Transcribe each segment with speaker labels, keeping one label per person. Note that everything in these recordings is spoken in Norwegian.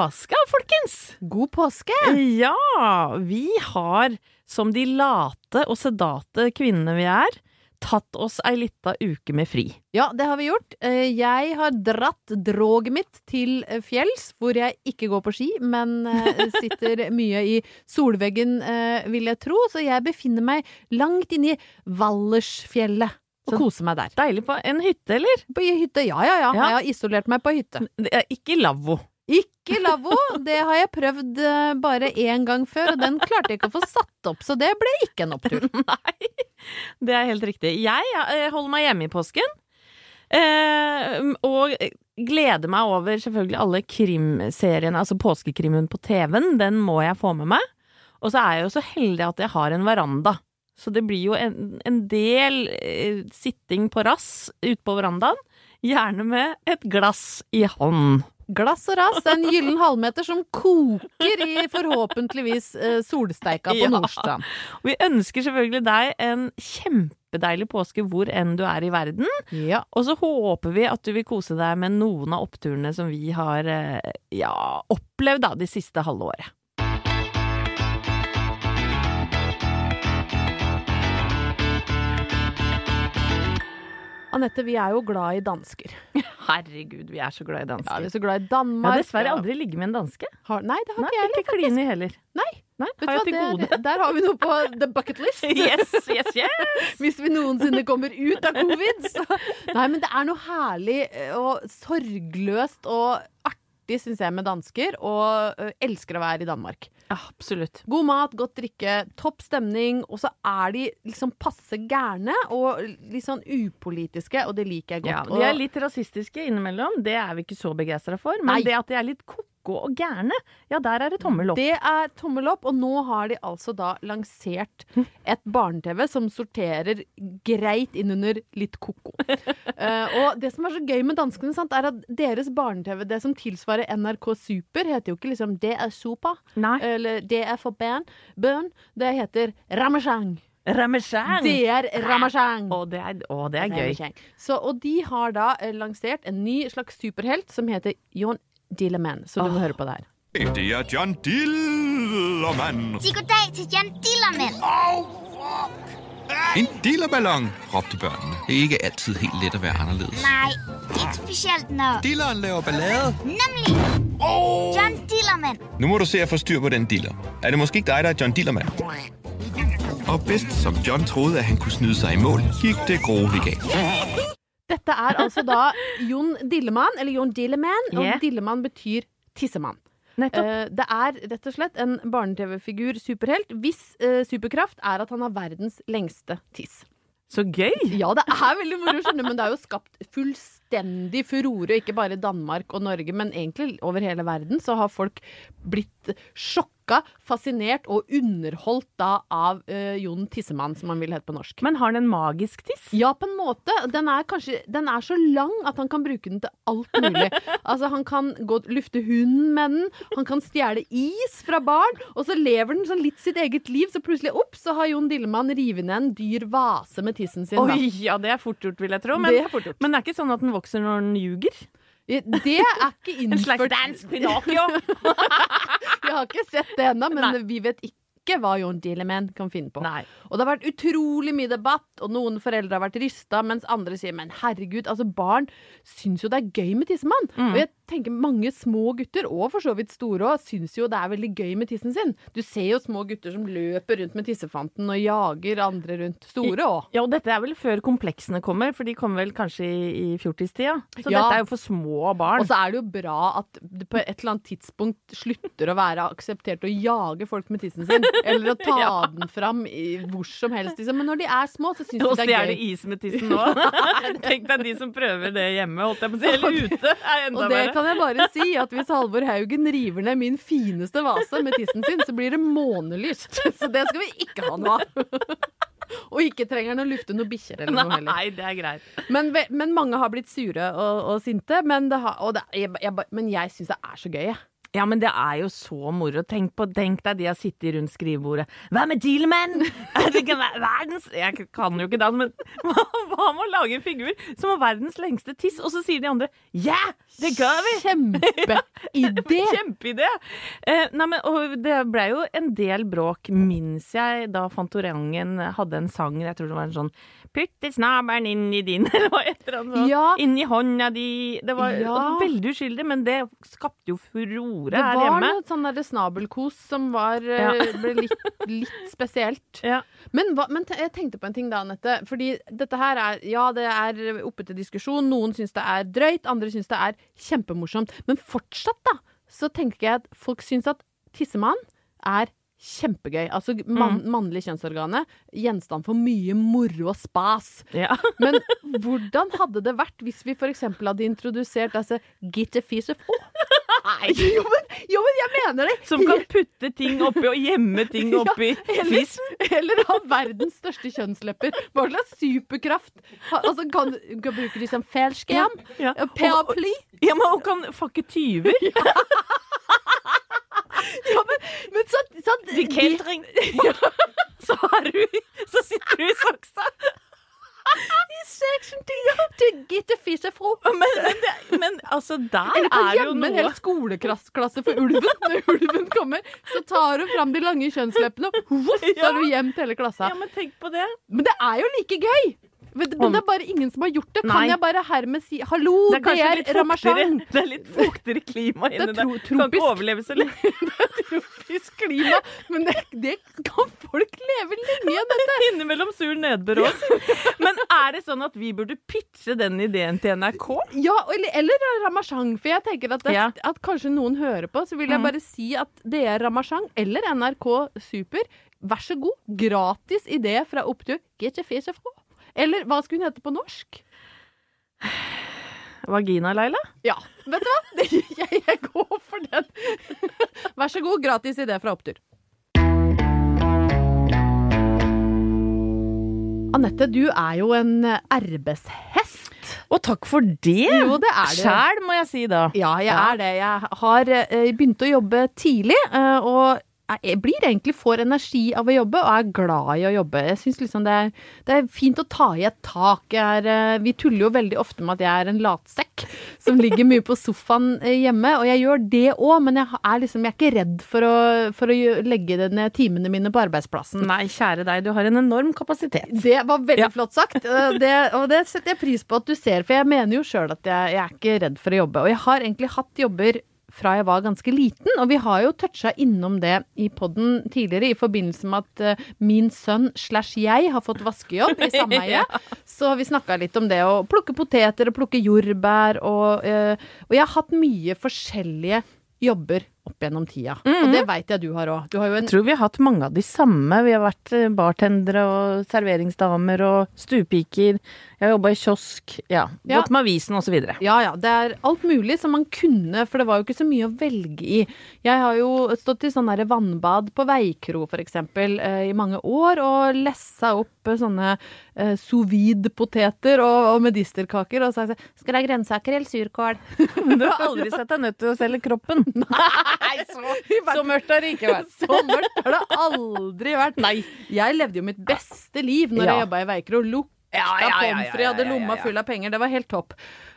Speaker 1: Påske, folkens!
Speaker 2: God påske!
Speaker 1: Ja, vi har, som de late og sedate kvinnene vi er, tatt oss ei lita uke med fri.
Speaker 2: Ja, det har vi gjort. Eh, Jeg har dratt droget mitt til fjells, hvor jeg ikke går på ski, men eh, sitter mye i solveggen, eh, vil jeg tro. Så jeg befinner meg langt inne i Vallersfjellet og koser meg der.
Speaker 1: Deilig på en hytte, eller?
Speaker 2: På hytte, ja ja ja.
Speaker 1: Ja.
Speaker 2: Jeg har isolert meg på hytte.
Speaker 1: Ikke lavvo.
Speaker 2: Ikke lavvo, det har jeg prøvd eh, bare én gang før, og den klarte jeg ikke å få satt opp, så det ble ikke en opptur.
Speaker 1: Nei, det er helt riktig. Jeg eh, holder meg hjemme i påsken. Eh, og gleder meg over selvfølgelig alle krimseriene, altså påskekrimmen på TV-en. Den må jeg få med meg. Og så er jeg jo så heldig at jeg har en veranda. Så det blir jo en, en del sitting på rass ute på verandaen. Gjerne med et glass i hånd.
Speaker 2: Glass og rass, en gyllen halvmeter som koker i forhåpentligvis eh, solsteika på
Speaker 1: Ja.
Speaker 2: Nordstrand.
Speaker 1: Vi ønsker selvfølgelig deg en kjempedeilig påske hvor enn du er i verden.
Speaker 2: Ja.
Speaker 1: Og så håper vi at du vil kose deg med noen av oppturene som vi har eh, ja, opplevd da, de siste halve året.
Speaker 2: Anette, vi er jo glad i dansker.
Speaker 1: Herregud, vi er så glad i dansker.
Speaker 2: Ja, vi er så glad i Danmark.
Speaker 1: Jeg har dessverre aldri ligget med en danske.
Speaker 2: Har, nei, det har
Speaker 1: Nei,
Speaker 2: ikke jeg
Speaker 1: ikke kline heller.
Speaker 2: Nei,
Speaker 1: Nei, har jeg til gode.
Speaker 2: det, der har vi noe på the bucket list.
Speaker 1: Yes, yes, yes!
Speaker 2: Hvis vi noensinne kommer ut av covid, så Nei, men det er noe herlig og sorgløst og artig, syns jeg, med dansker. Og elsker å være i Danmark.
Speaker 1: Absolutt.
Speaker 2: God mat, godt drikke, topp stemning. Og så er de liksom passe gærne og litt sånn upolitiske, og det liker jeg godt.
Speaker 1: Ja, de er litt rasistiske innimellom, det er vi ikke så begeistra for. Men
Speaker 2: Nei.
Speaker 1: det at de er litt ko-ko og gærne, ja, der er det tommel opp.
Speaker 2: Det er tommel opp, og nå har de altså da lansert et barne-TV som sorterer greit inn under litt ko-ko. uh, og det som er så gøy med danskene, sant, er at deres barne-TV, det som tilsvarer NRK Super, heter jo ikke liksom Det er sopa,
Speaker 1: Nei.
Speaker 2: eller Det er for bøn, Bønn. Det heter Ramachang.
Speaker 1: Ramachang!
Speaker 2: Det er Ramachang.
Speaker 1: Å, det er, å, det er gøy.
Speaker 2: Så, og de har da eh, lansert en ny slags superhelt som heter John Dilleman. Så du må høre på det her.
Speaker 3: Det er John Si
Speaker 4: god dag til John Dillermand.
Speaker 3: En dillerballon, råbte børnene. Det er ikke altid helt let at være anderledes.
Speaker 4: Nej, ikke specielt når...
Speaker 3: Dilleren laver ballade.
Speaker 4: Nemlig John Dillermand.
Speaker 3: Nu må du se at få styr på den diller. Er det måske ikke dig, der er John Dillermand? Og bedst som John troede, at han kunne snyde sig i mål, gik det grueligt galt.
Speaker 2: Dette er altså da Jon Dillemann, eller Jon Dilleman, og
Speaker 1: Yeah.
Speaker 2: Dillemann betyr tissemann. Eh, det er rett og slett en barne-TV-figur superhelt hvis uh, superkraft er at han har verdens lengste tiss.
Speaker 1: Så gøy!
Speaker 2: Ja, det er veldig moro, skjønner men det er jo skapt fullstendig furore, ikke bare i Danmark og Norge, men egentlig over hele verden, så har folk blitt sjokka, fascinert og underholdt da av uh, Jon Tissemann, som han vil hete på norsk.
Speaker 1: Men har den en magisk tiss?
Speaker 2: Ja, på en måte. Den er kanskje Den er så lang at han kan bruke den til alt mulig. altså, han kan gå lufte hunden med den, han kan stjele is fra barn, og så lever den sånn litt sitt eget liv, så plutselig opp, så har Jon Dillemann revet ned en dyr vase med tissen sin. da.
Speaker 1: Oi, ja, det er fort gjort, vil jeg tro. Men
Speaker 2: Det er
Speaker 1: men det er ikke sånn at den vokser når den ljuger?
Speaker 2: Det er ikke innført
Speaker 1: En slags dansk Pinocchio?
Speaker 2: Jeg har ikke sett det ennå, men
Speaker 1: Nei.
Speaker 2: vi vet ikke hva Jon Dilleman kan finne på.
Speaker 1: Nei.
Speaker 2: Og det har vært utrolig mye debatt, og noen foreldre har vært rysta, mens andre sier men herregud, altså barn syns jo det er gøy med tissemann.
Speaker 1: Mm.
Speaker 2: Og jeg tenker mange små gutter, og for så vidt store òg, syns jo det er veldig gøy med tissen sin. Du ser jo små gutter som løper rundt med tissefanten og jager andre rundt. Store òg.
Speaker 1: Ja, og dette er vel før kompleksene kommer, for de kommer vel kanskje i, i fjortistida. Så
Speaker 2: Ja.
Speaker 1: dette er jo for små barn.
Speaker 2: Og så er det jo bra at det på et eller annet tidspunkt slutter å være akseptert å jage folk med tissen sin, eller å ta
Speaker 1: Ja.
Speaker 2: den fram i, hvor som helst. Liksom. Men når de er små, så syns de det er
Speaker 1: stjele
Speaker 2: gøy.
Speaker 1: is med tissen nå. Tenk deg de som prøver det hjemme, holdt jeg på å si. Eller ute. er enda
Speaker 2: Og det
Speaker 1: verre.
Speaker 2: kan jeg bare si, at hvis Halvor Haugen river ned min fineste vase med tissen sin, så blir det månelyst. Så det skal vi ikke ha av. Og ikke trenger han å lufte noen bikkjer eller noe heller.
Speaker 1: Nei, det er greit.
Speaker 2: Men, men mange har blitt sure og, og sinte. Men, det har, og det, jeg, jeg, men jeg syns det er så gøy, jeg.
Speaker 1: Ja, men det er jo så moro. Tenk, på, tenk deg de har sittet rundt skrivebordet. Hva med Dealman? Er verdens Jeg kan jo ikke det, men hva, med å lage en figur som har verdens lengste tiss? Og så sier de andre ja, det gjør vi!
Speaker 2: Kjempeidé!
Speaker 1: Kjempeidé! Eh, nei, men, og det ble jo en del bråk, minnes jeg, da Fantorangen hadde en sang, jeg tror det var en sånn Putte snabelen inn i din, eller hva et eller annet sånt.
Speaker 2: Ja.
Speaker 1: Inn i hånda di. Det var,
Speaker 2: Ja.
Speaker 1: veldig uskyldig, men det skapte jo furore
Speaker 2: Det
Speaker 1: her
Speaker 2: var noe sånn derre snabelkos som var, eh,
Speaker 1: Ja.
Speaker 2: ble litt, litt spesielt.
Speaker 1: Ja.
Speaker 2: Men, hva, men jeg tenkte på en ting da, Anette. Fordi dette her er Ja, det er oppe til diskusjon. Noen syns det er drøyt, andre syns det er kjempemorsomt. Men fortsatt, da, så tenker jeg at folk syns at tissemann er kjempegøy. Altså man, mannlig kjønnsorganet. Gjenstand for mye moro og spas.
Speaker 1: Ja.
Speaker 2: Men hvordan hadde det vært hvis vi f.eks. hadde introdusert altså Gitte Fise jo, men, jo, men jeg mener det!
Speaker 1: Som kan putte ting oppi og gjemme ting oppi
Speaker 2: eller,
Speaker 1: fissen.
Speaker 2: eller ha verdens største kjønnslepper. Hva slags superkraft? Ha, altså, kan, kan bruke de som felskjam?
Speaker 1: Ja.
Speaker 2: Ja. Paraply?
Speaker 1: Ja, men og kan fucke tyver.
Speaker 2: Ja, men, men så, så
Speaker 1: de, catering. ja. Så, har du, så sitter du i saksa.
Speaker 2: I section til Gitte Fise Fro.
Speaker 1: Men, men, det, men altså, der
Speaker 2: Eller kan
Speaker 1: er jo
Speaker 2: noe en hel skoleklasse for ulven. Når ulven kommer, så tar hun fram de lange kjønnsleppene, og så har hun gjemt hele klassa.
Speaker 1: Ja, men tenk på det.
Speaker 2: Men det er jo like gøy! Men det, men det er bare ingen som har gjort det. Kan jeg bare hermed si hallo,
Speaker 1: Det er
Speaker 2: det er Ramachan?
Speaker 1: det er litt fuktigere klima inni
Speaker 2: Det er
Speaker 1: der. Kan ikke overleve så lenge.
Speaker 2: Tropisk klima. Men det, det kan folk leve lenge i, dette.
Speaker 1: Innimellom sur nedbør òg. Men er det sånn at vi burde pitche den ideen til NRK?
Speaker 2: Ja, eller, eller Ramachan. For jeg tenker at, det,
Speaker 1: Ja.
Speaker 2: at kanskje noen hører på, så vil jeg
Speaker 1: Mm.
Speaker 2: bare si at det er Ramachan eller NRK Super. Vær så god, gratis idé fra opptur. Get your face fra. Eller hva skulle hun hete på norsk?
Speaker 1: Vagina, Leila?
Speaker 2: Ja, vet du hva? Det, jeg, jeg går for den. Vær så god, gratis idé fra opptur. Anette, du er jo en arbeidshest.
Speaker 1: Og takk for det!
Speaker 2: Jo, det er det.
Speaker 1: Sjæl, må jeg si da.
Speaker 2: Ja, jeg
Speaker 1: Ja.
Speaker 2: er det. Jeg har eh, begynt å jobbe tidlig, eh, og jeg blir egentlig får energi av å jobbe, og er glad i å jobbe. Jeg synes liksom det er, det er fint å ta i et tak. Er, eh, vi tuller jo veldig ofte med at jeg er en latsekk som ligger mye på sofaen eh, hjemme, og jeg gjør det òg, men jeg er liksom jeg er ikke redd for å, for å legge ned timene mine på arbeidsplassen.
Speaker 1: Nei, kjære deg, du har en enorm kapasitet.
Speaker 2: Det var veldig
Speaker 1: Ja.
Speaker 2: flott sagt, eh, det, og det setter jeg pris på at du ser, for jeg mener jo sjøl at jeg, jeg er ikke redd for å jobbe. Og jeg har egentlig hatt jobber fra jeg var ganske liten. Og vi har jo toucha innom det i poden tidligere i forbindelse med at uh, min sønn slash jeg har fått vaskejobb i sameie. Så vi snakka litt om det å plukke poteter og plukke jordbær og, uh, og jeg har hatt mye forskjellige jobber opp gjennom tida. Og det veit jeg du har òg.
Speaker 1: Jeg tror vi har hatt mange av de samme. Vi har vært eh, bartendere og serveringsdamer og stuepiker. Jeg har jobba i kiosk. Ja.
Speaker 2: Ja.
Speaker 1: Gått med avisen videre.
Speaker 2: Ja ja, det er alt mulig som man kunne, for det var jo ikke så mye å velge i. Jeg har jo stått i sånn derre vannbad på Veikro eksempel eh, i mange år, og lessa opp eh, sånne eh, sous vide-poteter og, og medisterkaker og sagt Skal det ha grønnsaker eller surkål?
Speaker 1: Du har aldri sett deg nødt til å selge kroppen. Nei, så, så mørkt har det ikke vært.
Speaker 2: Så mørkt har det aldri vært.
Speaker 1: Nei.
Speaker 2: Jeg levde jo mitt beste liv når
Speaker 1: Ja.
Speaker 2: jeg jobba i Veikro. Lukta
Speaker 1: Ja, ja, ja, ja,
Speaker 2: pommes frites, hadde lomma full av penger. Det var helt topp.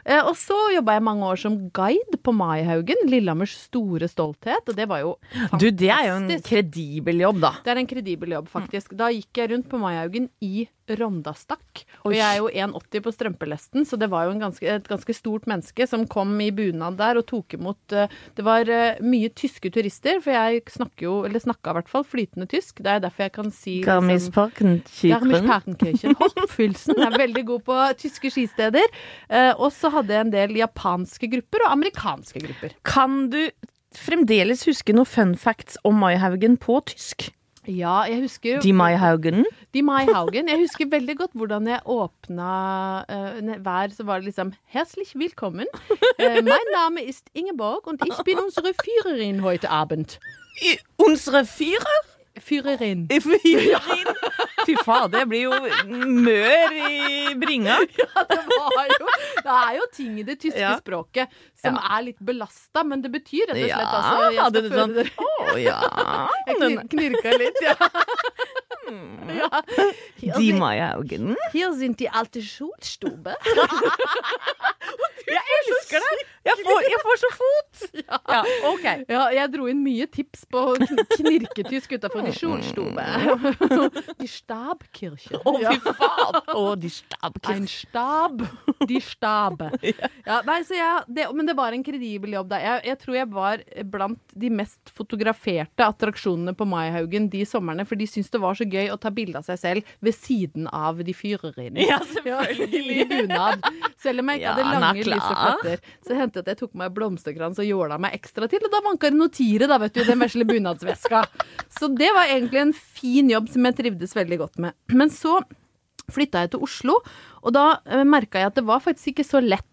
Speaker 2: Eh, og så jobba jeg mange år som guide på Maihaugen, Lillehammers store stolthet. Og det var jo
Speaker 1: Du, det er jo en kredibel jobb, da.
Speaker 2: Det er en kredibel jobb, faktisk. Da gikk jeg rundt på Maihaugen i rondastakk. Og jeg er jo 1,80 på strømpelesten, så det var jo en ganske, et ganske stort menneske som kom i bunad der og tok imot eh, Det var eh, mye tyske turister, for jeg snakker jo, eller snakka i hvert fall, flytende tysk. Det er derfor jeg kan si
Speaker 1: Garmisch-Partenkirchen.
Speaker 2: Garmisch-Partenkirchen. Hoppfylsen er veldig god på tyske skisteder. Eh, og så hadde jeg en del japanske grupper og amerikanske grupper.
Speaker 1: Kan du fremdeles huske noen fun facts om Maihaugen på tysk?
Speaker 2: Ja, jeg husker
Speaker 1: Die Maihaugen?
Speaker 2: De Maihaugen. Jeg husker veldig godt hvordan jeg åpna uh, hver, så var det liksom Herzlich willkommen. Uh, mein Name ist Ingeborg, und ich bin unsere Führerin heute Abend.
Speaker 1: Unsere Führer?
Speaker 2: Führerin.
Speaker 1: Führerin? Fy faen, det blir jo mør i bringa.
Speaker 2: Det, jo, det er jo ting i det tyske
Speaker 1: Ja.
Speaker 2: språket som
Speaker 1: Ja.
Speaker 2: er litt belasta, men det betyr rett og slett altså jeg skal føre
Speaker 1: sånn Å ja.
Speaker 2: Jeg knir, knirka litt, ja. Ja. De
Speaker 1: Die
Speaker 2: sind,
Speaker 1: Maihaugen.
Speaker 2: hier sind die alte Schulstube.
Speaker 1: Jeg elsker det! Jeg får, jeg får så fot! Ja, ok.
Speaker 2: Ja, jeg dro inn mye tips på kn- knirketysk utafor de Schulstube. Die Stabkirche.
Speaker 1: Å, fy faen! Å, de
Speaker 2: Ein Stab, de Stabe. Ja, nei, så jeg, det, men det var en kredibel jobb. Da. Jeg, jeg tror jeg var blant de mest fotograferte attraksjonene på Maihaugen de somrene, for de syntes det var så gøy å ta bilde av seg selv ved siden av de fyreriene.
Speaker 1: Ja, selvfølgelig.
Speaker 2: I bunad. Selv om jeg ikke
Speaker 1: Ja,
Speaker 2: hadde lange, lyse fletter, så hendte det at jeg tok meg blomsterkrans og jåla meg ekstra til, og da vanka det noe tire, da, vet du, i den vesle bunadsveska. Så det var egentlig en fin jobb som jeg trivdes veldig godt med. Men så flytta jeg til Oslo, og da uh, merka jeg at det var faktisk ikke så lett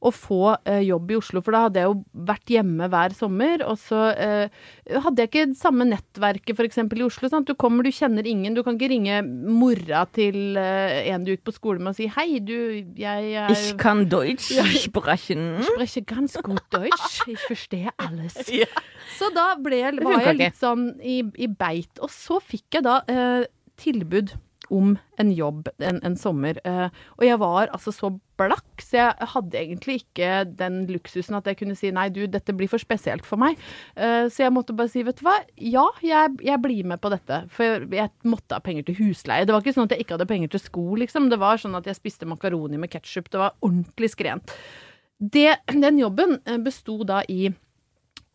Speaker 2: å få eh, jobb i Oslo, for da hadde jeg jo vært hjemme hver sommer, og så eh, hadde jeg ikke det samme nettverket f.eks. i Oslo. Sant? Du kommer, du kjenner ingen, du kan ikke ringe mora til eh, en du gikk på skole med og si 'hei, du, jeg er
Speaker 1: Ich kann Deutsch sprechen.
Speaker 2: spreche ganz gut Deutsch. Ich verstehe alles.
Speaker 1: Ja.
Speaker 2: Så da ble, var jeg litt sånn i, i beit. Og så fikk jeg da eh, tilbud om en jobb en, en sommer. Eh, og jeg var altså så blakk, så jeg hadde egentlig ikke den luksusen at jeg kunne si nei, du, dette blir for spesielt for meg. Eh, så jeg måtte bare si, vet du hva, ja, jeg, jeg blir med på dette. For jeg måtte ha penger til husleie. Det var ikke sånn at jeg ikke hadde penger til sko, liksom. Det var sånn at jeg spiste makaroni med ketsjup. Det var ordentlig skrent. Det, den jobben eh, besto da i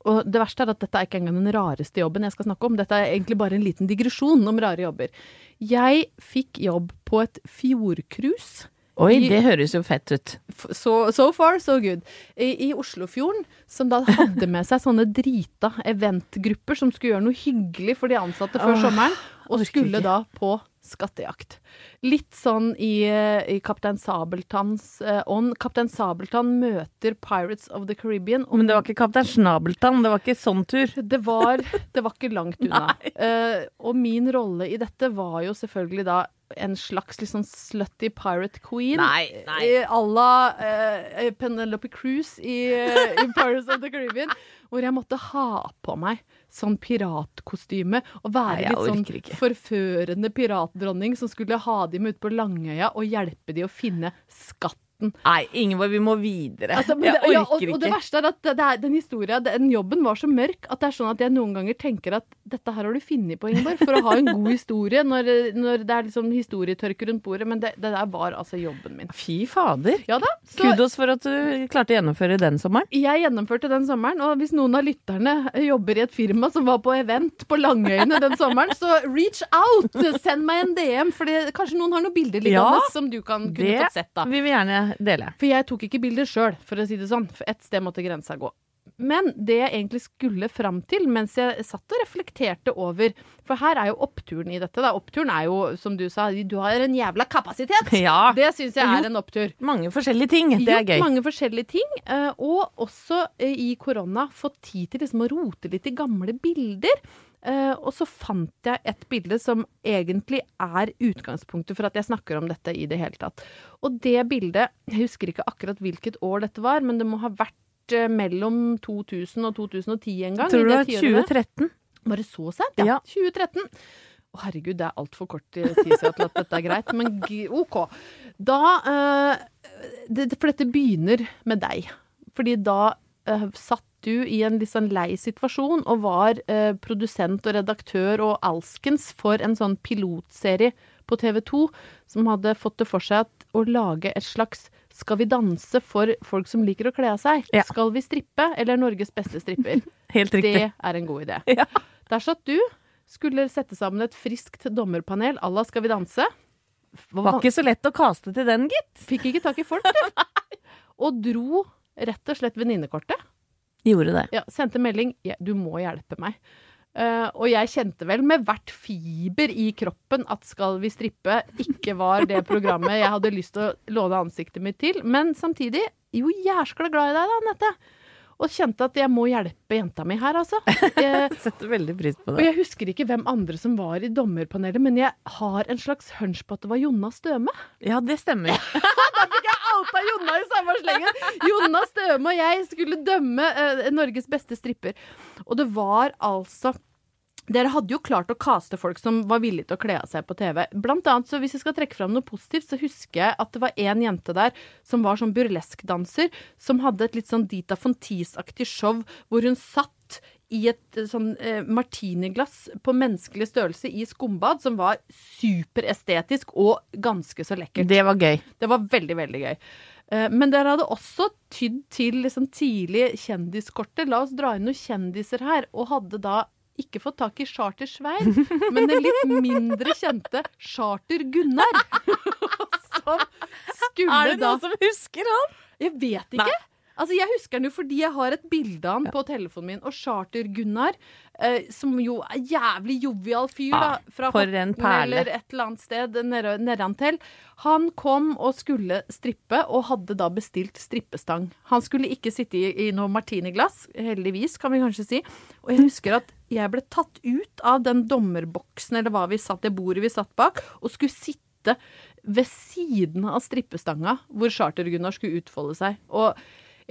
Speaker 2: og det verste er at dette er ikke engang den rareste jobben jeg skal snakke om. Dette er egentlig bare en liten digresjon om rare jobber. Jeg fikk jobb på et fjordcruise.
Speaker 1: Oi,
Speaker 2: I-
Speaker 1: det høres jo fett ut.
Speaker 2: So, so far, so good. I, I Oslofjorden, som da hadde med seg sånne drita eventgrupper som skulle gjøre noe hyggelig for de ansatte før
Speaker 1: oh.
Speaker 2: sommeren, og skulle da på skattejakt. Litt sånn i, eh, i Kaptein Sabeltanns ånd. ånd. Kaptein Sabeltann møter Pirates of the Caribbean.
Speaker 1: Men det var ikke Kaptein Snabeltann, det var ikke sånn tur.
Speaker 2: det var, det var ikke langt unna. Uh, og min rolle i dette var jo selvfølgelig da en slags litt sånn slutty pirate queen.
Speaker 1: Nei, nei.
Speaker 2: Eh, À la uh, Penelope Cruise i, eh, i Pirates of the Caribbean. Hvor jeg måtte ha på meg sånn piratkostyme og være
Speaker 1: Nei,
Speaker 2: litt sånn forførende piratdronning som skulle ha dem ut på Langøya og hjelpe dem å finne skatten høsten.
Speaker 1: Nei, Ingeborg, vi må videre.
Speaker 2: Altså, men
Speaker 1: jeg
Speaker 2: det, ja,
Speaker 1: orker
Speaker 2: og, og det verste er at det er, den historien, den jobben var så mørk at det er sånn at jeg noen ganger tenker at dette her har du funnet på, Ingeborg, for å ha en god historie når, når det er liksom historietørke rundt bordet. Men det, det der var altså jobben min.
Speaker 1: Fy fader.
Speaker 2: Ja da. Så
Speaker 1: Kudos for at du klarte å gjennomføre den sommeren.
Speaker 2: jeg gjennomførte den sommeren, og hvis noen av lytterne jobber i et firma som var på event på Langøyene den sommeren, så reach out! Send meg en DM, for kanskje noen har noen bilder liggende
Speaker 1: Ja,
Speaker 2: som du kan kunne
Speaker 1: Det
Speaker 2: fått sett. da.
Speaker 1: vil vi gjerne jeg.
Speaker 2: For jeg tok ikke bilder sjøl, for å si det sånn. For ett sted måtte grensa gå. Men det jeg egentlig skulle fram til mens jeg satt og reflekterte over For her er jo oppturen i dette. Da. Oppturen er jo, som du sa, du har en jævla kapasitet!
Speaker 1: Ja.
Speaker 2: Det syns jeg er en opptur.
Speaker 1: Mange forskjellige ting. Det er
Speaker 2: Gjort
Speaker 1: gøy.
Speaker 2: mange forskjellige ting. eh, Og også eh, i korona fått tid til liksom å rote litt i gamle bilder. Eh, og så fant jeg et bilde som egentlig er utgangspunktet for at jeg snakker om dette i det hele tatt. Og det bildet Jeg husker ikke akkurat hvilket år dette var, men det må ha vært uh, mellom 2000 og 2010 en gang.
Speaker 1: Tror du det var
Speaker 2: tiåret.
Speaker 1: 2013?
Speaker 2: Var det så sent? Ja.
Speaker 1: Ja.
Speaker 2: 2013. Å, herregud, det er altfor kort tid siden til at dette er greit, men OK. Da uh, det, For dette begynner med deg. Fordi da satt du i en litt sånn lei situasjon og var eh, produsent og redaktør og alskens for en sånn pilotserie på TV 2 som hadde fått det for seg at å lage et slags Skal vi danse for folk som liker å kle av seg?
Speaker 1: Ja.
Speaker 2: Skal vi strippe, eller Norges beste stripper?
Speaker 1: Helt riktig.
Speaker 2: Det er en god idé. Der satt du, skulle sette sammen et friskt dommerpanel à la Skal vi danse.
Speaker 1: Var ikke så lett å kaste til den, gitt.
Speaker 2: Fikk ikke tak i folk, du. Og dro rett og slett venninnekortet.
Speaker 1: Gjorde det.
Speaker 2: Ja, sendte melding ja, 'du må hjelpe meg'. Uh, og jeg kjente vel med hvert fiber i kroppen at Skal vi strippe ikke var det programmet jeg hadde lyst til å låne ansiktet mitt til. Men samtidig jo jæskla glad i deg da, Anette. Og kjente at jeg må hjelpe jenta mi her, altså. Jeg,
Speaker 1: Setter veldig pris på det.
Speaker 2: og jeg husker ikke hvem andre som var i dommerpanelet, men jeg har en slags hunch på at det var Jonna Støme.
Speaker 1: Ja, det stemmer.
Speaker 2: da fikk jeg outa Jonna i samme slengen. Jonna Støme og jeg skulle dømme uh, Norges beste stripper. Og det var altså dere hadde jo klart å kaste folk som var villige til å kle av seg på TV. Blant annet, så Hvis jeg skal trekke fram noe positivt, så husker jeg at det var en jente der som var sånn burleskdanser, som hadde et litt sånn Dita von Teese-aktig show hvor hun satt i et eh, sånn eh, martiniglass på menneskelig størrelse i skumbad, som var superestetisk og ganske så lekkert.
Speaker 1: Det var gøy.
Speaker 2: Det var veldig, veldig gøy. Eh, Men dere hadde også tydd til liksom tidlig kjendiskortet. La oss dra inn noen kjendiser her. Og hadde da ikke fått tak i Charter Svein, men den litt mindre kjente Charter Gunnar. Som skulle
Speaker 1: Er det
Speaker 2: da
Speaker 1: noen som husker han?
Speaker 2: Jeg vet ikke. Altså, Jeg husker den jo fordi jeg har et bilde av han på telefonen min. Og Charter-Gunnar, eh, som jo er jævlig jovial fyr, da. Fra Horten
Speaker 1: perle.
Speaker 2: eller et eller annet sted nedantil. Han kom og skulle strippe, og hadde da bestilt strippestang. Han skulle ikke sitte i, i noe martiniglass, heldigvis, kan vi kanskje si. Og jeg husker at jeg ble tatt ut av den dommerboksen, eller hva vi satt, det bordet vi satt bak, og skulle sitte ved siden av strippestanga hvor Charter-Gunnar skulle utfolde seg. Og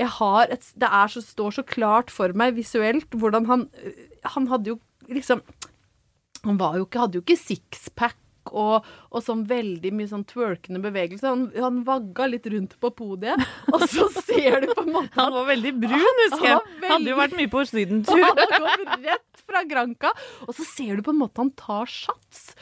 Speaker 2: et, det så, står så klart for meg visuelt hvordan han Han hadde jo liksom Han var jo ikke, hadde jo ikke sixpack og, og sånn veldig mye sånn twerkende bevegelse. Han, han vagga litt rundt på podiet, og så ser du på en måte
Speaker 1: Han var veldig brun, husker jeg.
Speaker 2: Han veldig...
Speaker 1: Hadde jo vært mye på sydentur.
Speaker 2: han kom rett fra Granca, og så ser du på en måte han tar sats.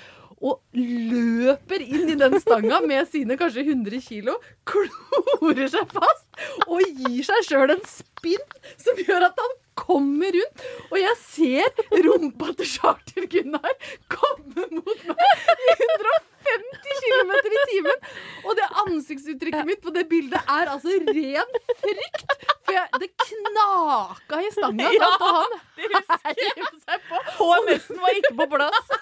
Speaker 2: Og løper inn i den stanga med sine kanskje 100 kilo, klorer seg fast og gir seg sjøl en spinn som gjør at han kommer rundt. Og jeg ser rumpa til Charter-Gunnar komme mot meg i 150 km i timen. Og det ansiktsuttrykket mitt på det bildet er altså ren frykt. For jeg, det knaka i stanga.
Speaker 1: Ja,
Speaker 2: han heiv seg på.
Speaker 1: HMS-en var ikke på plass.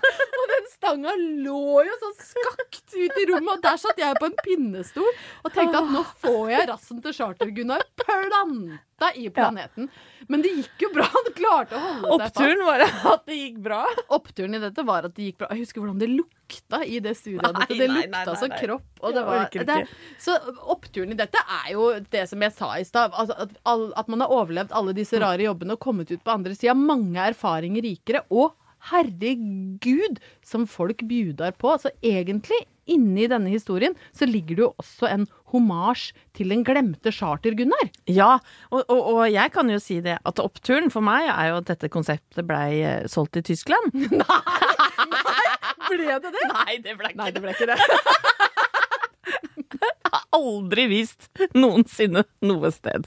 Speaker 2: Stanga lå jo sånn skakt ut i rommet, og der satt jeg på en pinnestol og tenkte at nå får jeg rassen til Charter-Gunnar planta i planeten. Men det gikk jo bra. Han klarte å holde seg fast.
Speaker 1: Oppturen var at det gikk bra.
Speaker 2: Oppturen i dette var at det gikk bra. Jeg husker hvordan det lukta i det studioet.
Speaker 1: Nei.
Speaker 2: Det lukta
Speaker 1: nei, nei,
Speaker 2: så kropp. Og det var, det, så oppturen i dette er jo det som jeg sa i stad. Altså at, at man har overlevd alle disse rare jobbene og kommet ut på andre sida. Mange erfaringer rikere. Og herregud, som folk bjudar på. Så egentlig inni denne historien så ligger det jo også en homasj til den glemte Charter-Gunnar.
Speaker 1: Ja, og, og, og jeg kan jo si det at oppturen for meg er jo at dette konseptet blei eh, solgt i Tyskland.
Speaker 2: Nei, Ble det det?
Speaker 1: Nei, det ble ikke
Speaker 2: Nei, det ble ikke det.
Speaker 1: Jeg har aldri vist noensinne noe sted.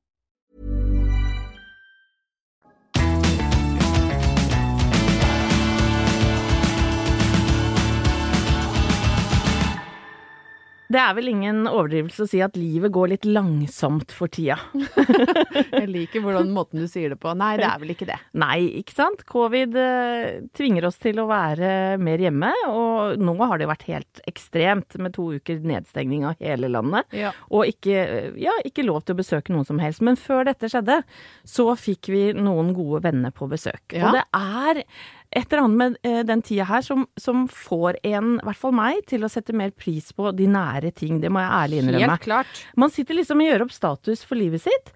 Speaker 1: Det er vel ingen overdrivelse å si at livet går litt langsomt for tida.
Speaker 2: Jeg liker hvordan måten du sier det på. Nei, det er vel ikke det.
Speaker 1: Nei, ikke sant? Covid eh, tvinger oss til å være mer hjemme, og nå har det vært helt ekstremt med to uker nedstengning av hele landet.
Speaker 2: Ja.
Speaker 1: Og ikke, ja, ikke lov til å besøke noen som helst. Men før dette skjedde, så fikk vi noen gode venner på besøk.
Speaker 2: Ja.
Speaker 1: Og det er et eller annet med eh, den tida her som, som får en, i hvert fall meg, til å sette mer pris på de nære ting. Det må jeg ærlig innrømme.
Speaker 2: Helt klart.
Speaker 1: Man sitter liksom og gjør opp status for livet sitt.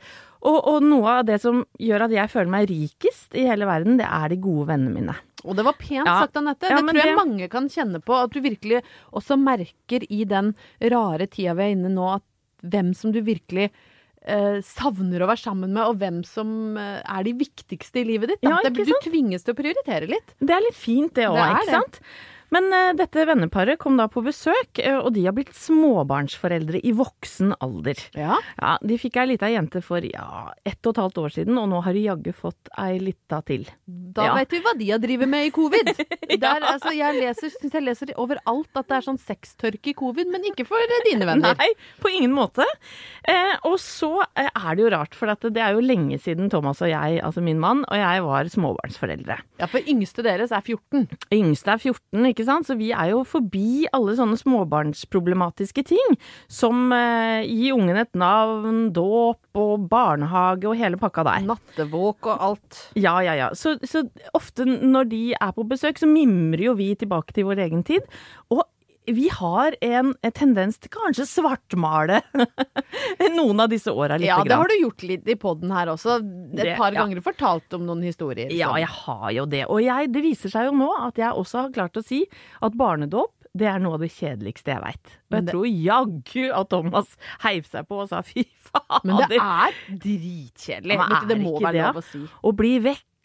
Speaker 1: Og, og noe av det som gjør at jeg føler meg rikest i hele verden, det er de gode vennene mine.
Speaker 2: Og det var pent
Speaker 1: Ja.
Speaker 2: sagt, Anette.
Speaker 1: Ja,
Speaker 2: det tror jeg
Speaker 1: det-
Speaker 2: mange kan kjenne på. At du virkelig også merker i den rare tida vi er inne nå, at hvem som du virkelig eh, savner å være sammen med, og hvem som eh, er de viktigste i livet ditt.
Speaker 1: Ja,
Speaker 2: du tvinges til å prioritere litt.
Speaker 1: Det er litt fint det òg,
Speaker 2: er
Speaker 1: ikke
Speaker 2: det.
Speaker 1: Men eh, dette venneparet kom da på besøk, eh, og de har blitt småbarnsforeldre i voksen alder.
Speaker 2: Ja.
Speaker 1: Ja, De fikk ei lita jente for ja, ett og et halvt år siden, og nå har de jaggu fått ei lita til.
Speaker 2: Da
Speaker 1: Ja.
Speaker 2: vet vi hva de har drevet med i covid. Der, altså, jeg leser, synes jeg leser overalt at det er sånn sextørke i covid, men ikke for dine venner.
Speaker 1: Nei, på ingen måte. Eh, og så eh, er det jo rart, for at det er jo lenge siden Thomas og jeg, altså min mann, og jeg var småbarnsforeldre.
Speaker 2: Ja, for yngste deres er 14.
Speaker 1: Yngste er 14, ikke sant? Så vi er jo forbi alle sånne småbarnsproblematiske ting. Som eh, gi ungen et navn, dåp og barnehage og hele pakka der.
Speaker 2: Nattevåk og alt.
Speaker 1: Ja, ja, ja. Så, så ofte når de er på besøk, så mimrer jo vi tilbake til vår egen tid. Og vi har en, en tendens til kanskje svartmale noen av disse åra litt.
Speaker 2: Ja, det har du gjort litt i poden her også. Et
Speaker 1: Det-
Speaker 2: par
Speaker 1: ja.
Speaker 2: ganger fortalt om noen historier.
Speaker 1: Ja, jeg har jo det. Og jeg, det viser seg jo nå at jeg også har klart å si at barnedåp det er noe av det kjedeligste jeg veit. Og jeg
Speaker 2: det-
Speaker 1: tror jaggu at Thomas heiv seg på og sa fy faen.
Speaker 2: Men det er dritkjedelig. Det
Speaker 1: er
Speaker 2: må være
Speaker 1: det,
Speaker 2: lov å si.
Speaker 1: Å bli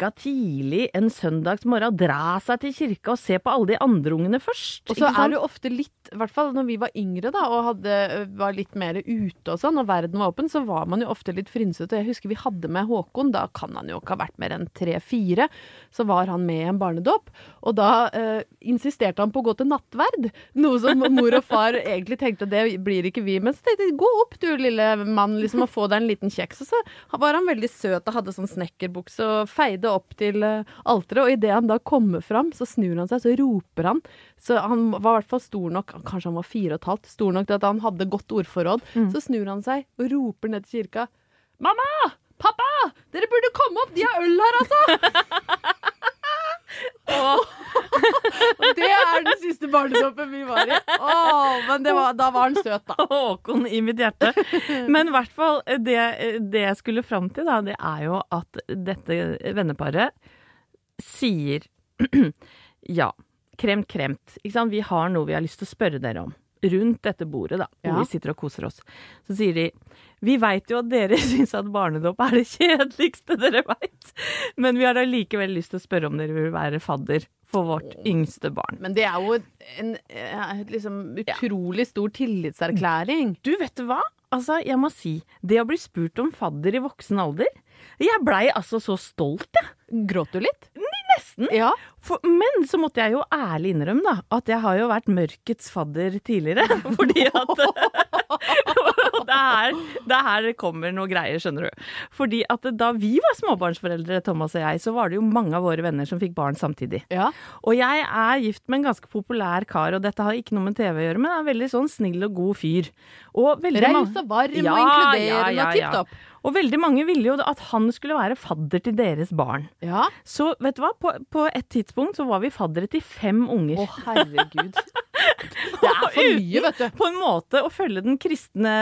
Speaker 1: vekka tidlig en søndagsmorgen, dra seg til kirka og se på alle de andre ungene først.
Speaker 2: Og så er det jo ofte litt, i hvert fall når vi var yngre da, og hadde, var litt mer ute og sånn, og verden var åpen, så var man jo ofte litt frynsete. Jeg husker vi hadde med Håkon, da kan han jo ikke ha vært mer enn tre-fire. Så var han med i en barnedåp, og da eh, insisterte han på å gå til nattverd. Noe som mor og far egentlig tenkte det blir ikke vi. Men så tenkte jeg gå opp du lille mann, liksom, og få deg en liten kjeks. Og så var han veldig søt og hadde sånn snekkerbukse og feide opp til eh, alteret, og idet han da kommer fram, så snur han seg, så roper han. Så han var i hvert fall stor nok, kanskje han var fire og et halvt, stor nok til at han hadde godt ordforråd. Så snur han seg og roper ned til kirka. Mamma! Pappa! Dere burde komme opp! De har øl her, altså! Og det er den siste barnedåpen vi var i. Åh, men det var, da var han søt, da.
Speaker 1: Håkon i mitt hjerte. Men i hvert fall, det, det jeg skulle fram til, da, det er jo at dette venneparet sier ja, kremt, kremt. Vi har noe vi har lyst til å spørre dere om. Rundt dette bordet, da, hvor
Speaker 2: Ja.
Speaker 1: vi sitter og koser oss. Så sier de vi veit jo at dere syns at barnedåp er det kjedeligste dere veit, men vi har allikevel lyst til å spørre om dere vil være fadder for vårt yngste barn.
Speaker 2: Men det er jo en eh, liksom utrolig stor tillitserklæring.
Speaker 1: Du, vet du hva? Altså, jeg må si, det å bli spurt om fadder i voksen alder Jeg blei altså så stolt, jeg.
Speaker 2: Gråt du litt?
Speaker 1: Nesten.
Speaker 2: Ja.
Speaker 1: For, men så måtte jeg jo ærlig innrømme da, at jeg har jo vært mørkets fadder tidligere. Fordi at det er her det er her kommer noe greier, skjønner du. Fordi at da vi var småbarnsforeldre, Thomas og jeg, så var det jo mange av våre venner som fikk barn samtidig.
Speaker 2: Ja.
Speaker 1: Og jeg er gift med en ganske populær kar, og dette har ikke noe med TV å gjøre, men er en veldig sånn snill og god fyr. Og
Speaker 2: Raus og varm og inkluderende og tipp topp.
Speaker 1: Og veldig mange ville jo at han skulle være fadder til deres barn.
Speaker 2: Ja.
Speaker 1: Så vet du hva, på, på et tidspunkt så var vi faddere til fem unger.
Speaker 2: Å, herregud. Det er for mye, vet du.
Speaker 1: På en måte å følge den kristne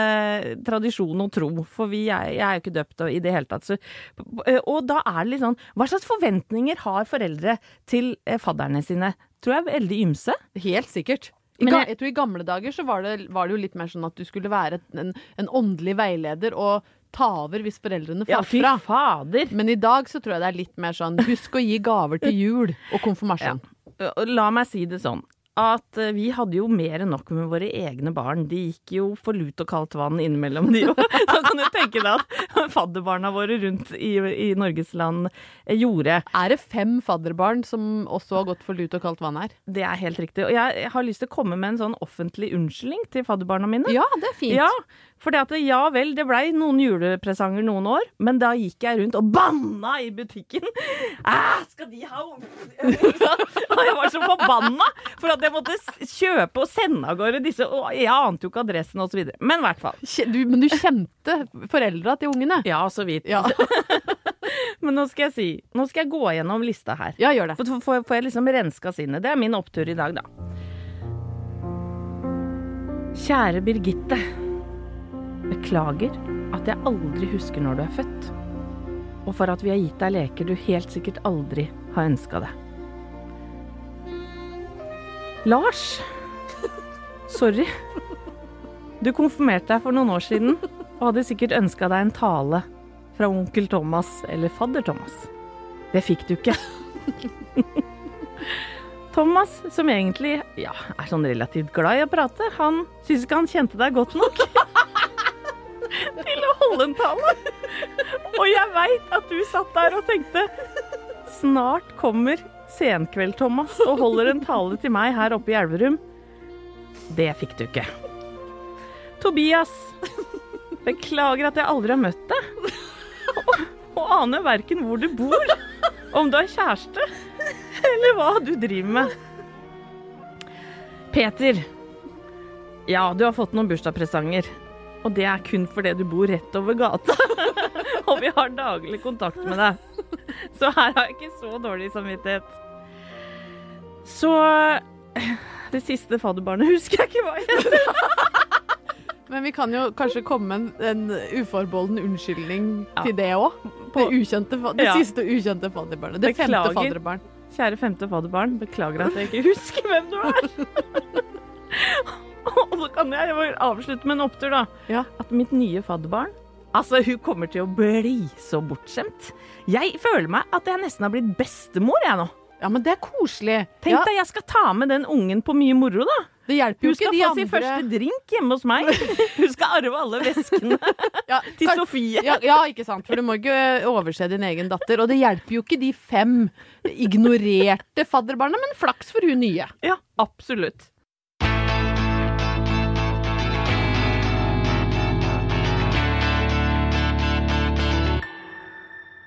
Speaker 1: tradisjon og tro, for vi er, jeg er jo ikke døpt i det hele tatt. Så, og da er det litt sånn Hva slags forventninger har foreldre til eh, fadderne sine? Tror jeg er veldig ymse.
Speaker 2: Helt sikkert.
Speaker 1: Men jeg-
Speaker 2: jeg tror I gamle dager så var det, var det jo litt mer sånn at du skulle være en, en åndelig veileder og ta over hvis foreldrene
Speaker 1: Ja, fy
Speaker 2: fra.
Speaker 1: fader.
Speaker 2: Men i dag så tror jeg det er litt mer sånn husk å gi gaver til jul og konfirmasjon.
Speaker 1: Ja. La meg si det sånn. At eh, vi hadde jo mer enn nok med våre egne barn. De gikk jo for lut og kaldt vann innimellom, de òg. Så kan du tenke deg at fadderbarna våre rundt i, i Norges land eh, gjorde.
Speaker 2: Er det fem fadderbarn som også har gått for lut og kaldt vann her?
Speaker 1: Det er helt riktig. Og jeg har lyst til å komme med en sånn offentlig unnskyldning til fadderbarna mine.
Speaker 2: Ja, det er fint.
Speaker 1: Ja, for det at ja vel, det blei noen julepresanger noen år, men da gikk jeg rundt og banna i butikken. Æh, skal de ha Og jeg var så forbanna for at jeg måtte kjøpe og sende av gårde disse, og jeg ante jo ikke adressen osv. Men i hvert fall.
Speaker 2: Du, men du kjente foreldra til ungene?
Speaker 1: Ja, så vidt.
Speaker 2: Ja.
Speaker 1: Men nå skal jeg si, nå skal jeg gå gjennom lista her.
Speaker 2: Ja, gjør det.
Speaker 1: For får får jeg liksom renska sinnet. Det er min opptur i dag, da. Kjære Birgitte. Beklager at jeg aldri husker når du er født. Og for at vi har gitt deg leker du helt sikkert aldri har ønska deg. Lars. Sorry. Du konfirmerte deg for noen år siden og hadde sikkert ønska deg en tale fra onkel Thomas eller fadder Thomas. Det fikk du ikke. Thomas, som egentlig ja, er sånn relativt glad i å prate, han syns ikke han kjente deg godt nok til en tale. Og jeg veit at du satt der og tenkte Snart kommer Senkveld-Thomas og holder en tale til meg her oppe i Elverum. Det fikk du ikke. Tobias, beklager at jeg aldri har møtt deg. Og, og aner verken hvor du bor, om du har kjæreste, eller hva du driver med. Peter. Ja, du har fått noen bursdagspresanger. Og det er kun fordi du bor rett over gata. og vi har daglig kontakt med deg. Så her har jeg ikke så dårlig samvittighet. Så Det siste fadderbarnet husker jeg ikke hva heter.
Speaker 2: Men vi kan jo kanskje komme med en, en uforbeholden unnskyldning
Speaker 1: Ja.
Speaker 2: til det òg. Det, ukjente, det
Speaker 1: Ja.
Speaker 2: siste ukjente fadderbarnet. Det femte
Speaker 1: Beklager.
Speaker 2: fadderbarn.
Speaker 1: Kjære femte fadderbarn, beklager at jeg ikke husker hvem du er. Og så kan jeg jo avslutte med en opptur, da.
Speaker 2: Ja.
Speaker 1: At mitt nye fadderbarn Altså, hun kommer til å bli så bortskjemt. Jeg føler meg at jeg nesten har blitt bestemor, jeg nå.
Speaker 2: Ja, men det er koselig.
Speaker 1: Tenk
Speaker 2: ja,
Speaker 1: deg, jeg skal ta med den ungen på mye moro, da.
Speaker 2: det hjelper jo
Speaker 1: Hun skal få
Speaker 2: andre
Speaker 1: sin første drink hjemme hos meg. Hun skal arve alle veskene
Speaker 2: ja,
Speaker 1: til Sofie.
Speaker 2: Ja, ja, ikke sant. For du må ikke overse din egen datter. Og det hjelper jo ikke de fem ignorerte fadderbarna, men flaks for hun nye.
Speaker 1: Ja, absolutt.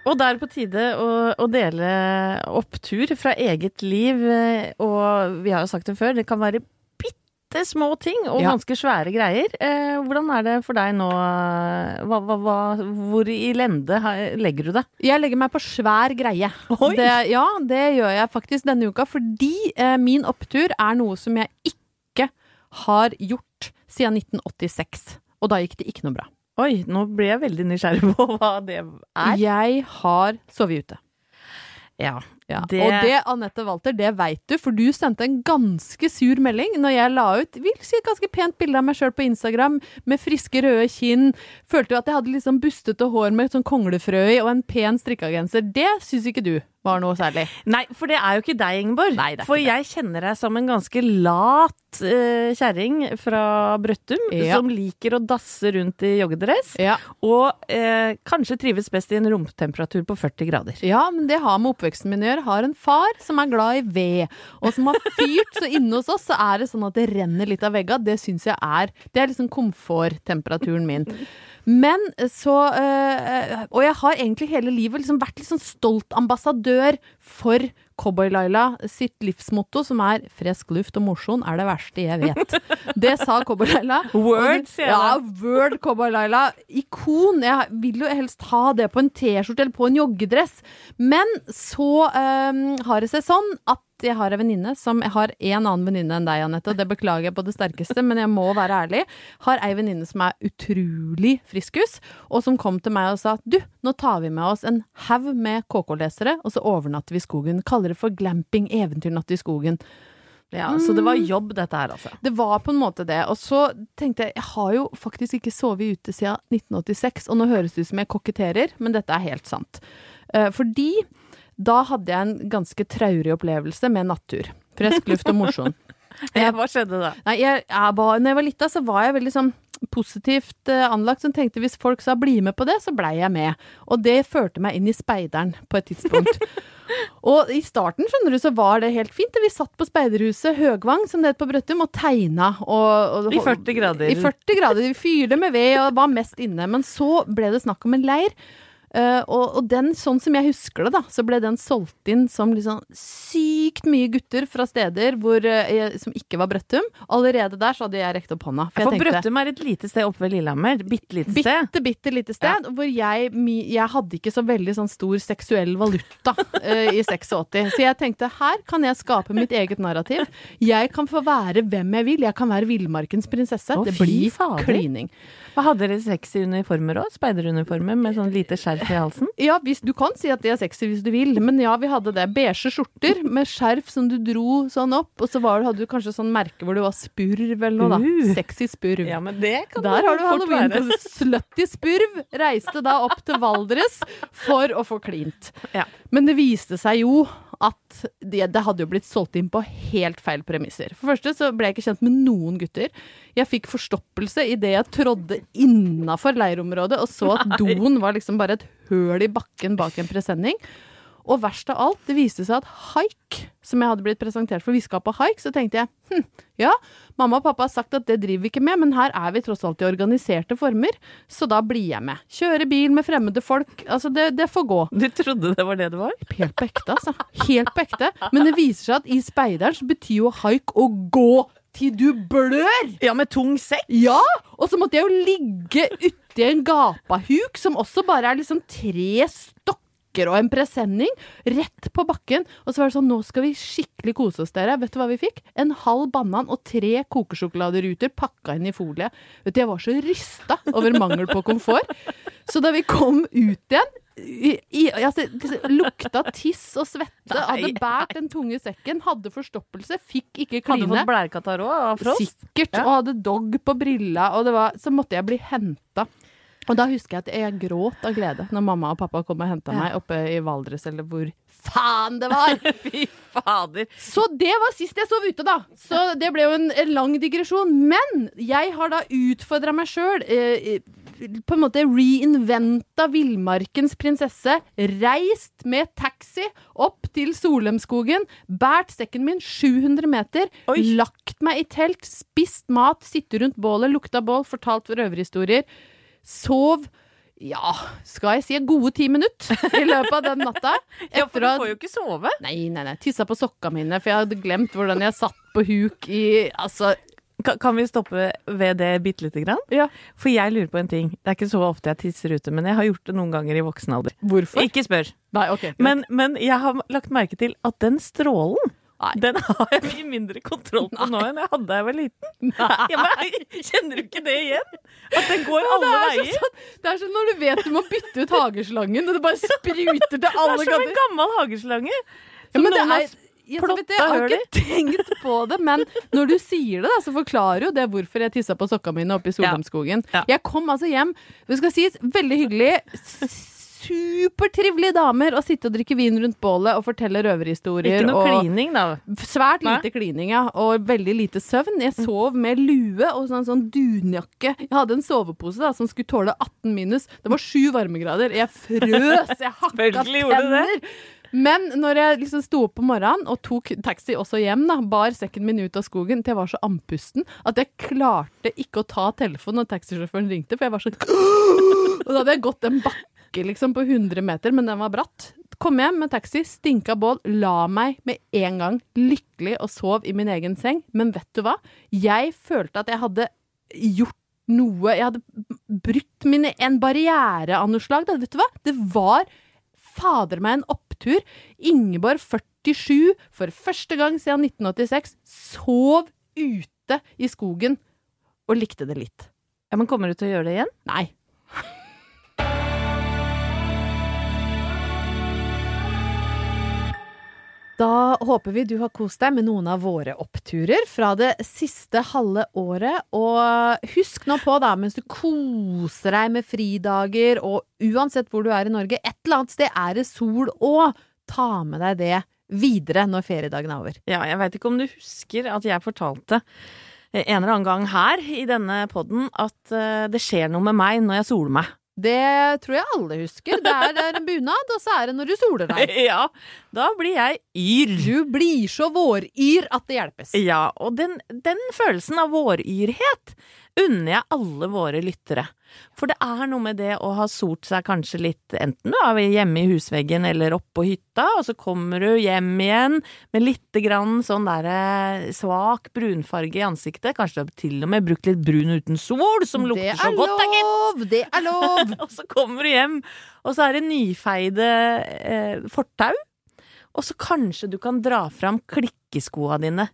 Speaker 1: Og da er det på tide å, å dele opptur fra eget liv. eh, Og vi har jo sagt det før, det kan være bitte små ting og
Speaker 2: Ja.
Speaker 1: ganske svære greier. Eh, hvordan er det for deg nå? Hva, hva, hva, hvor i lende legger du det?
Speaker 2: Jeg legger meg på svær greie. Det, ja, det gjør jeg faktisk denne uka, fordi eh, min opptur er noe som jeg ikke har gjort siden 1986. Og da gikk det ikke noe bra.
Speaker 1: Oi, nå ble jeg veldig nysgjerrig på hva det er.
Speaker 2: Jeg har sovet ute.
Speaker 1: Ja.
Speaker 2: Ja.
Speaker 1: Det-
Speaker 2: Og det, Anette Walter, det veit du, for du sendte en ganske sur melding når jeg la ut vil si et ganske pent bilde av meg sjøl på Instagram, med friske, røde kinn. Følte jo at jeg hadde litt sånn bustete hår med sånn konglefrø i og en pen strikkegenser. Det syns ikke du var noe særlig.
Speaker 1: Nei, for det er jo ikke deg, Ingeborg.
Speaker 2: Nei,
Speaker 1: for jeg kjenner deg som en ganske lat uh, kjerring fra Brøttum,
Speaker 2: Ja.
Speaker 1: som liker å dasse rundt i joggedress,
Speaker 2: Ja.
Speaker 1: og uh, kanskje trives best i en romtemperatur på 40 grader.
Speaker 2: Ja, men det har med oppveksten min å gjøre. Har en far som er glad i ved, og som har fyrt. Så inne hos oss så er det sånn at det renner litt av vegga. Det syns jeg er Det er liksom komforttemperaturen min. Men så øh, Og jeg har egentlig hele livet liksom vært litt sånn stolt ambassadør for Cowboy-Laila sitt livsmotto, som er 'frisk luft og mosjon er det verste jeg vet'. Det sa Cowboy-Laila.
Speaker 1: Word, sier jeg
Speaker 2: Ja, word Cowboy-Laila. Ikon. Jeg vil jo helst ha det på en T-skjorte eller på en joggedress. Men så um, har det seg sånn at jeg har ei venninne som Jeg har en annen venninne enn deg, Anette, og det beklager jeg på det sterkeste, men jeg må være ærlig. Har ei venninne som er utrolig friskus, og som kom til meg og sa du, nå tar vi med oss en haug med KK-lesere, og så overnatter vi i skogen. Kaller det for glamping, eventyrnatt i skogen.
Speaker 1: Ja, Så det var jobb, dette her, altså.
Speaker 2: Det var på en måte det. Og så tenkte jeg, jeg har jo faktisk ikke sovet ute siden 1986, og nå høres det ut som jeg koketterer, men dette er helt sant. Eh, fordi da hadde jeg en ganske traurig opplevelse med nattur. Frisk luft og mosjon.
Speaker 1: Hva skjedde da?
Speaker 2: Nei, jeg, jeg var, når jeg var lita, så var jeg veldig sånn positivt eh, anlagt, som tenkte hvis folk sa bli med på det, så blei jeg med. Og det førte meg inn i speideren på et tidspunkt. og i starten, skjønner du, så var det helt fint. Vi satt på speiderhuset Høgvang, som det het på Brøttum, og tegna. Og, og,
Speaker 1: I 40 grader.
Speaker 2: I 40 grader. Vi fyrte med ved og var mest inne. Men så ble det snakk om en leir. Eh, og, og den, sånn som jeg husker det, da, så ble den solgt inn som liksom sykt mye gutter fra steder hvor, uh, som ikke var Brøttum. Allerede der så hadde jeg rekt opp hånda.
Speaker 1: For
Speaker 2: jeg tenkte-
Speaker 1: Brøttum er et lite sted oppe ved Lillehammer. Bitte lite sted.
Speaker 2: Bitte, bitte lite sted, hvor jeg, jeg hadde ikke så veldig sånn stor seksuell valuta uh, i 86. Så jeg tenkte her kan jeg skape mitt eget narrativ. Jeg kan få være hvem jeg vil. Jeg kan være villmarkens prinsesse.
Speaker 1: Å,
Speaker 2: det blir
Speaker 1: fader.
Speaker 2: klining.
Speaker 1: Hva Hadde dere sexy uniformer òg? Speideruniformer med sånn lite skjerf i halsen?
Speaker 2: Ja, hvis, du kan si at det er sexy hvis du vil, men ja, vi hadde det. Beige skjorter med skjerf som du dro sånn opp, og så var, hadde du kanskje sånn merke hvor det var spurv eller noe, da.
Speaker 1: Uh.
Speaker 2: Sexy spurv.
Speaker 1: Ja, men det kan
Speaker 2: Der har du halloween på Slutty Spurv reiste da opp til Valdres for å få klint.
Speaker 1: Ja.
Speaker 2: Men det viste seg jo at det, det hadde jo blitt solgt inn på helt feil premisser. For første så ble jeg ikke kjent med noen gutter. Jeg fikk forstoppelse idet jeg trådde innafor leirområdet og så at doen var liksom bare et høl i bakken bak en presenning. Og verst av alt, det viste seg at haik, som jeg hadde blitt presentert for, vi skal på haik, så tenkte jeg hm, ja, mamma og pappa har sagt at det driver vi ikke med, men her er vi tross alt i organiserte former, så da blir jeg med. Kjøre bil med fremmede folk, altså det, det får gå.
Speaker 1: Du trodde det var det det var?
Speaker 2: Helt på ekte, altså. Helt på ekte. Men det viser seg at i speideren så betyr jo haik å gå til du blør!
Speaker 1: Ja, med tung sekk?
Speaker 2: Ja! Og så måtte jeg jo ligge uti en gapahuk, som også bare er liksom tre stokker og en presenning, rett på bakken. Og så var det sånn, nå skal vi skikkelig kose oss, dere. Vet du hva vi fikk? En halv banan og tre kokesjokoladeruter pakka inn i folie. Vet du, jeg var så rysta over mangel på komfort. Så da vi kom ut igjen i, i, altså, lukta tiss og svette, hadde båret den tunge sekken, hadde forstoppelse, fikk ikke
Speaker 1: Hadde fått blærekatarr òg av frost?
Speaker 2: Sikkert.
Speaker 1: Ja.
Speaker 2: Og hadde dog på brilla, og det var, så måtte jeg bli henta. Og da husker jeg at jeg gråt av glede når mamma og pappa kom og henta
Speaker 1: Ja.
Speaker 2: meg oppe i Valdres, eller hvor faen det var!
Speaker 1: Fy fader.
Speaker 2: Så det var sist jeg sov ute, da. Så det ble jo en, en lang digresjon. Men jeg har da utfordra meg sjøl. Eh, på en måte reinventa villmarkens prinsesse. Reist med taxi opp til Solheimskogen. Båret sekken min 700 meter. Lagt meg i telt, spist mat, sittet rundt bålet, lukta bål, fortalt røverhistorier. Sov Ja, skal jeg si gode ti minutter i løpet av den natta.
Speaker 1: Ja, for du får jo ikke sove.
Speaker 2: Nei, nei, nei. Tissa på sokka mine, for jeg hadde glemt hvordan jeg satt på huk i Altså,
Speaker 1: Kan, kan vi stoppe ved det bitte lite grann?
Speaker 2: Ja.
Speaker 1: For jeg lurer på en ting. Det er ikke så ofte jeg tisser ute, men jeg har gjort det noen ganger i voksen alder.
Speaker 2: hvorfor?
Speaker 1: Ikke spør.
Speaker 2: Nei, ok.
Speaker 1: Men, men jeg har lagt merke til at den strålen Den har jeg mye mindre kontroll på nå enn jeg hadde da jeg var liten. Ja, men, kjenner du ikke det igjen? At den går alle
Speaker 2: det, er
Speaker 1: veier.
Speaker 2: sånn, det er sånn når du vet du må bytte ut hageslangen, og det bare spruter til
Speaker 1: Det er som en gammel hageslange.
Speaker 2: Ja,
Speaker 1: Som
Speaker 2: men
Speaker 1: noen har
Speaker 2: jeg, vet jeg har ikke tenkt på det, men når du sier det, da, så forklarer jo det hvorfor jeg tissa på sokka mine oppe i Solheimskogen.
Speaker 1: Ja.
Speaker 2: Jeg kom altså hjem, det skal sies, veldig hyggelig. Supertrivelige damer å sitte og drikke vin rundt bålet og fortelle røverhistorier.
Speaker 1: Ikke noe klining, da.
Speaker 2: Svært
Speaker 1: Nei.
Speaker 2: lite klining, ja. Og veldig lite søvn. Jeg sov med lue og sånn, sånn dunjakke. Jeg hadde en sovepose da, som skulle tåle 18 minus. Det var sju varmegrader. Jeg frøs! Jeg hakka tenner. Men når jeg liksom sto opp på morgenen og tok taxi også hjem, da, bar sekken min ut av skogen til jeg var så andpusten at jeg klarte ikke å ta telefonen når taxisjåføren ringte, for jeg var sånn Og da hadde jeg gått en bakke liksom på 100 meter, men den var bratt. Kom hjem med taxi, stinka bål, la meg med en gang lykkelig og sov i min egen seng. Men vet du hva? Jeg følte at jeg hadde gjort noe Jeg hadde brutt mine, en barriere av noe slag. Da. Vet du hva? Det var fader meg en opptur. Ingeborg, 47, for første gang siden 1986, sov ute i skogen og likte det litt.
Speaker 1: Ja, men Kommer du til å gjøre det igjen?
Speaker 2: Nei. Da håper vi du har kost deg med noen av våre oppturer fra det siste halve året. Og husk nå på, da, mens du koser deg med fridager, og uansett hvor du er i Norge, et eller annet sted er det sol òg. Ta med deg det videre når feriedagen er over.
Speaker 1: Ja, jeg veit ikke om du husker at jeg fortalte en eller annen gang her i denne podden at eh, det skjer noe med meg når jeg soler meg.
Speaker 2: Det tror jeg alle husker. Det er, det er en bunad, og så er det når du soler deg.
Speaker 1: ja, da blir jeg yr.
Speaker 2: Du blir så våryr at det hjelpes.
Speaker 1: Ja, og den, den følelsen av våryrhet unner jeg alle våre lyttere. For det er noe med det å ha solt seg kanskje litt, enten du er hjemme i husveggen eller oppå hytta, og så kommer du hjem igjen med lite grann sånn derre svak brunfarge i ansiktet. Kanskje du har til og med brukt litt brun uten sol, som lukter så godt, da, gitt.
Speaker 2: Det er lov!
Speaker 1: Og så kommer du hjem, og så er det nyfeide eh, fortau. Og så kanskje du kan dra fram klikkeskoa dine.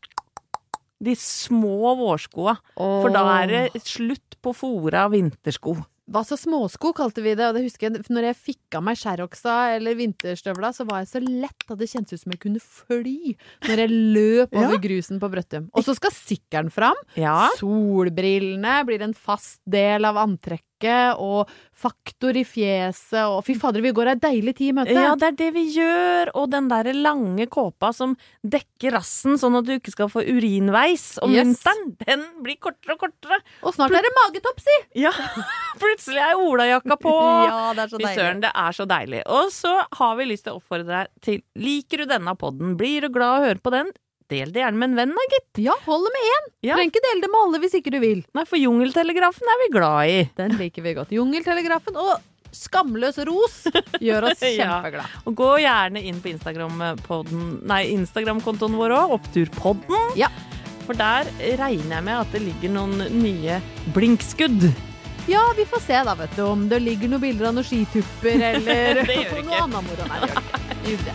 Speaker 1: De små vårskoa. For da er det slutt på fora vintersko.
Speaker 2: Hva så småsko kalte vi det, og det husker jeg når jeg fikk av meg sherrocksa eller vinterstøvla, så var jeg så lett at det kjentes ut som jeg kunne fly når jeg løp over
Speaker 1: Ja.
Speaker 2: grusen på Brøttum. Og så skal sykkelen fram.
Speaker 1: Ja.
Speaker 2: Solbrillene blir en fast del av antrekket, og faktor i fjeset, og fy fader, vi går ei deilig tid i møte.
Speaker 1: Ja, det er det vi gjør, og den der lange kåpa som dekker rassen sånn at du ikke skal få urinveis om
Speaker 2: Yes.
Speaker 1: vinteren, den blir kortere og kortere.
Speaker 2: Og snart er det magetopp, si!
Speaker 1: Ja, plutselig er olajakka på.
Speaker 2: Ja, det er så
Speaker 1: Fy søren, det er så deilig. Og så har vi lyst til å oppfordre deg til Liker du denne podden, blir du glad å høre på den, del det gjerne med en venn, da, gitt.
Speaker 2: Ja, hold det med én!
Speaker 1: Ja.
Speaker 2: Trenger ikke dele det med alle hvis ikke du vil.
Speaker 1: Nei, for Jungeltelegrafen er vi glad i.
Speaker 2: Den liker vi godt. Jungeltelegrafen og Skamløs ros gjør oss
Speaker 1: Ja.
Speaker 2: kjempeglade.
Speaker 1: Og gå gjerne inn på Instagram-kontoen vår òg, Oppturpodden.
Speaker 2: Ja.
Speaker 1: For der regner jeg med at det ligger noen nye blinkskudd.
Speaker 2: Ja, vi får se da, vet du, om det ligger noen bilder av noen skitupper eller
Speaker 1: Det gjør
Speaker 2: noe
Speaker 1: ikke.
Speaker 2: annet moro. Nei, det gjør ikke.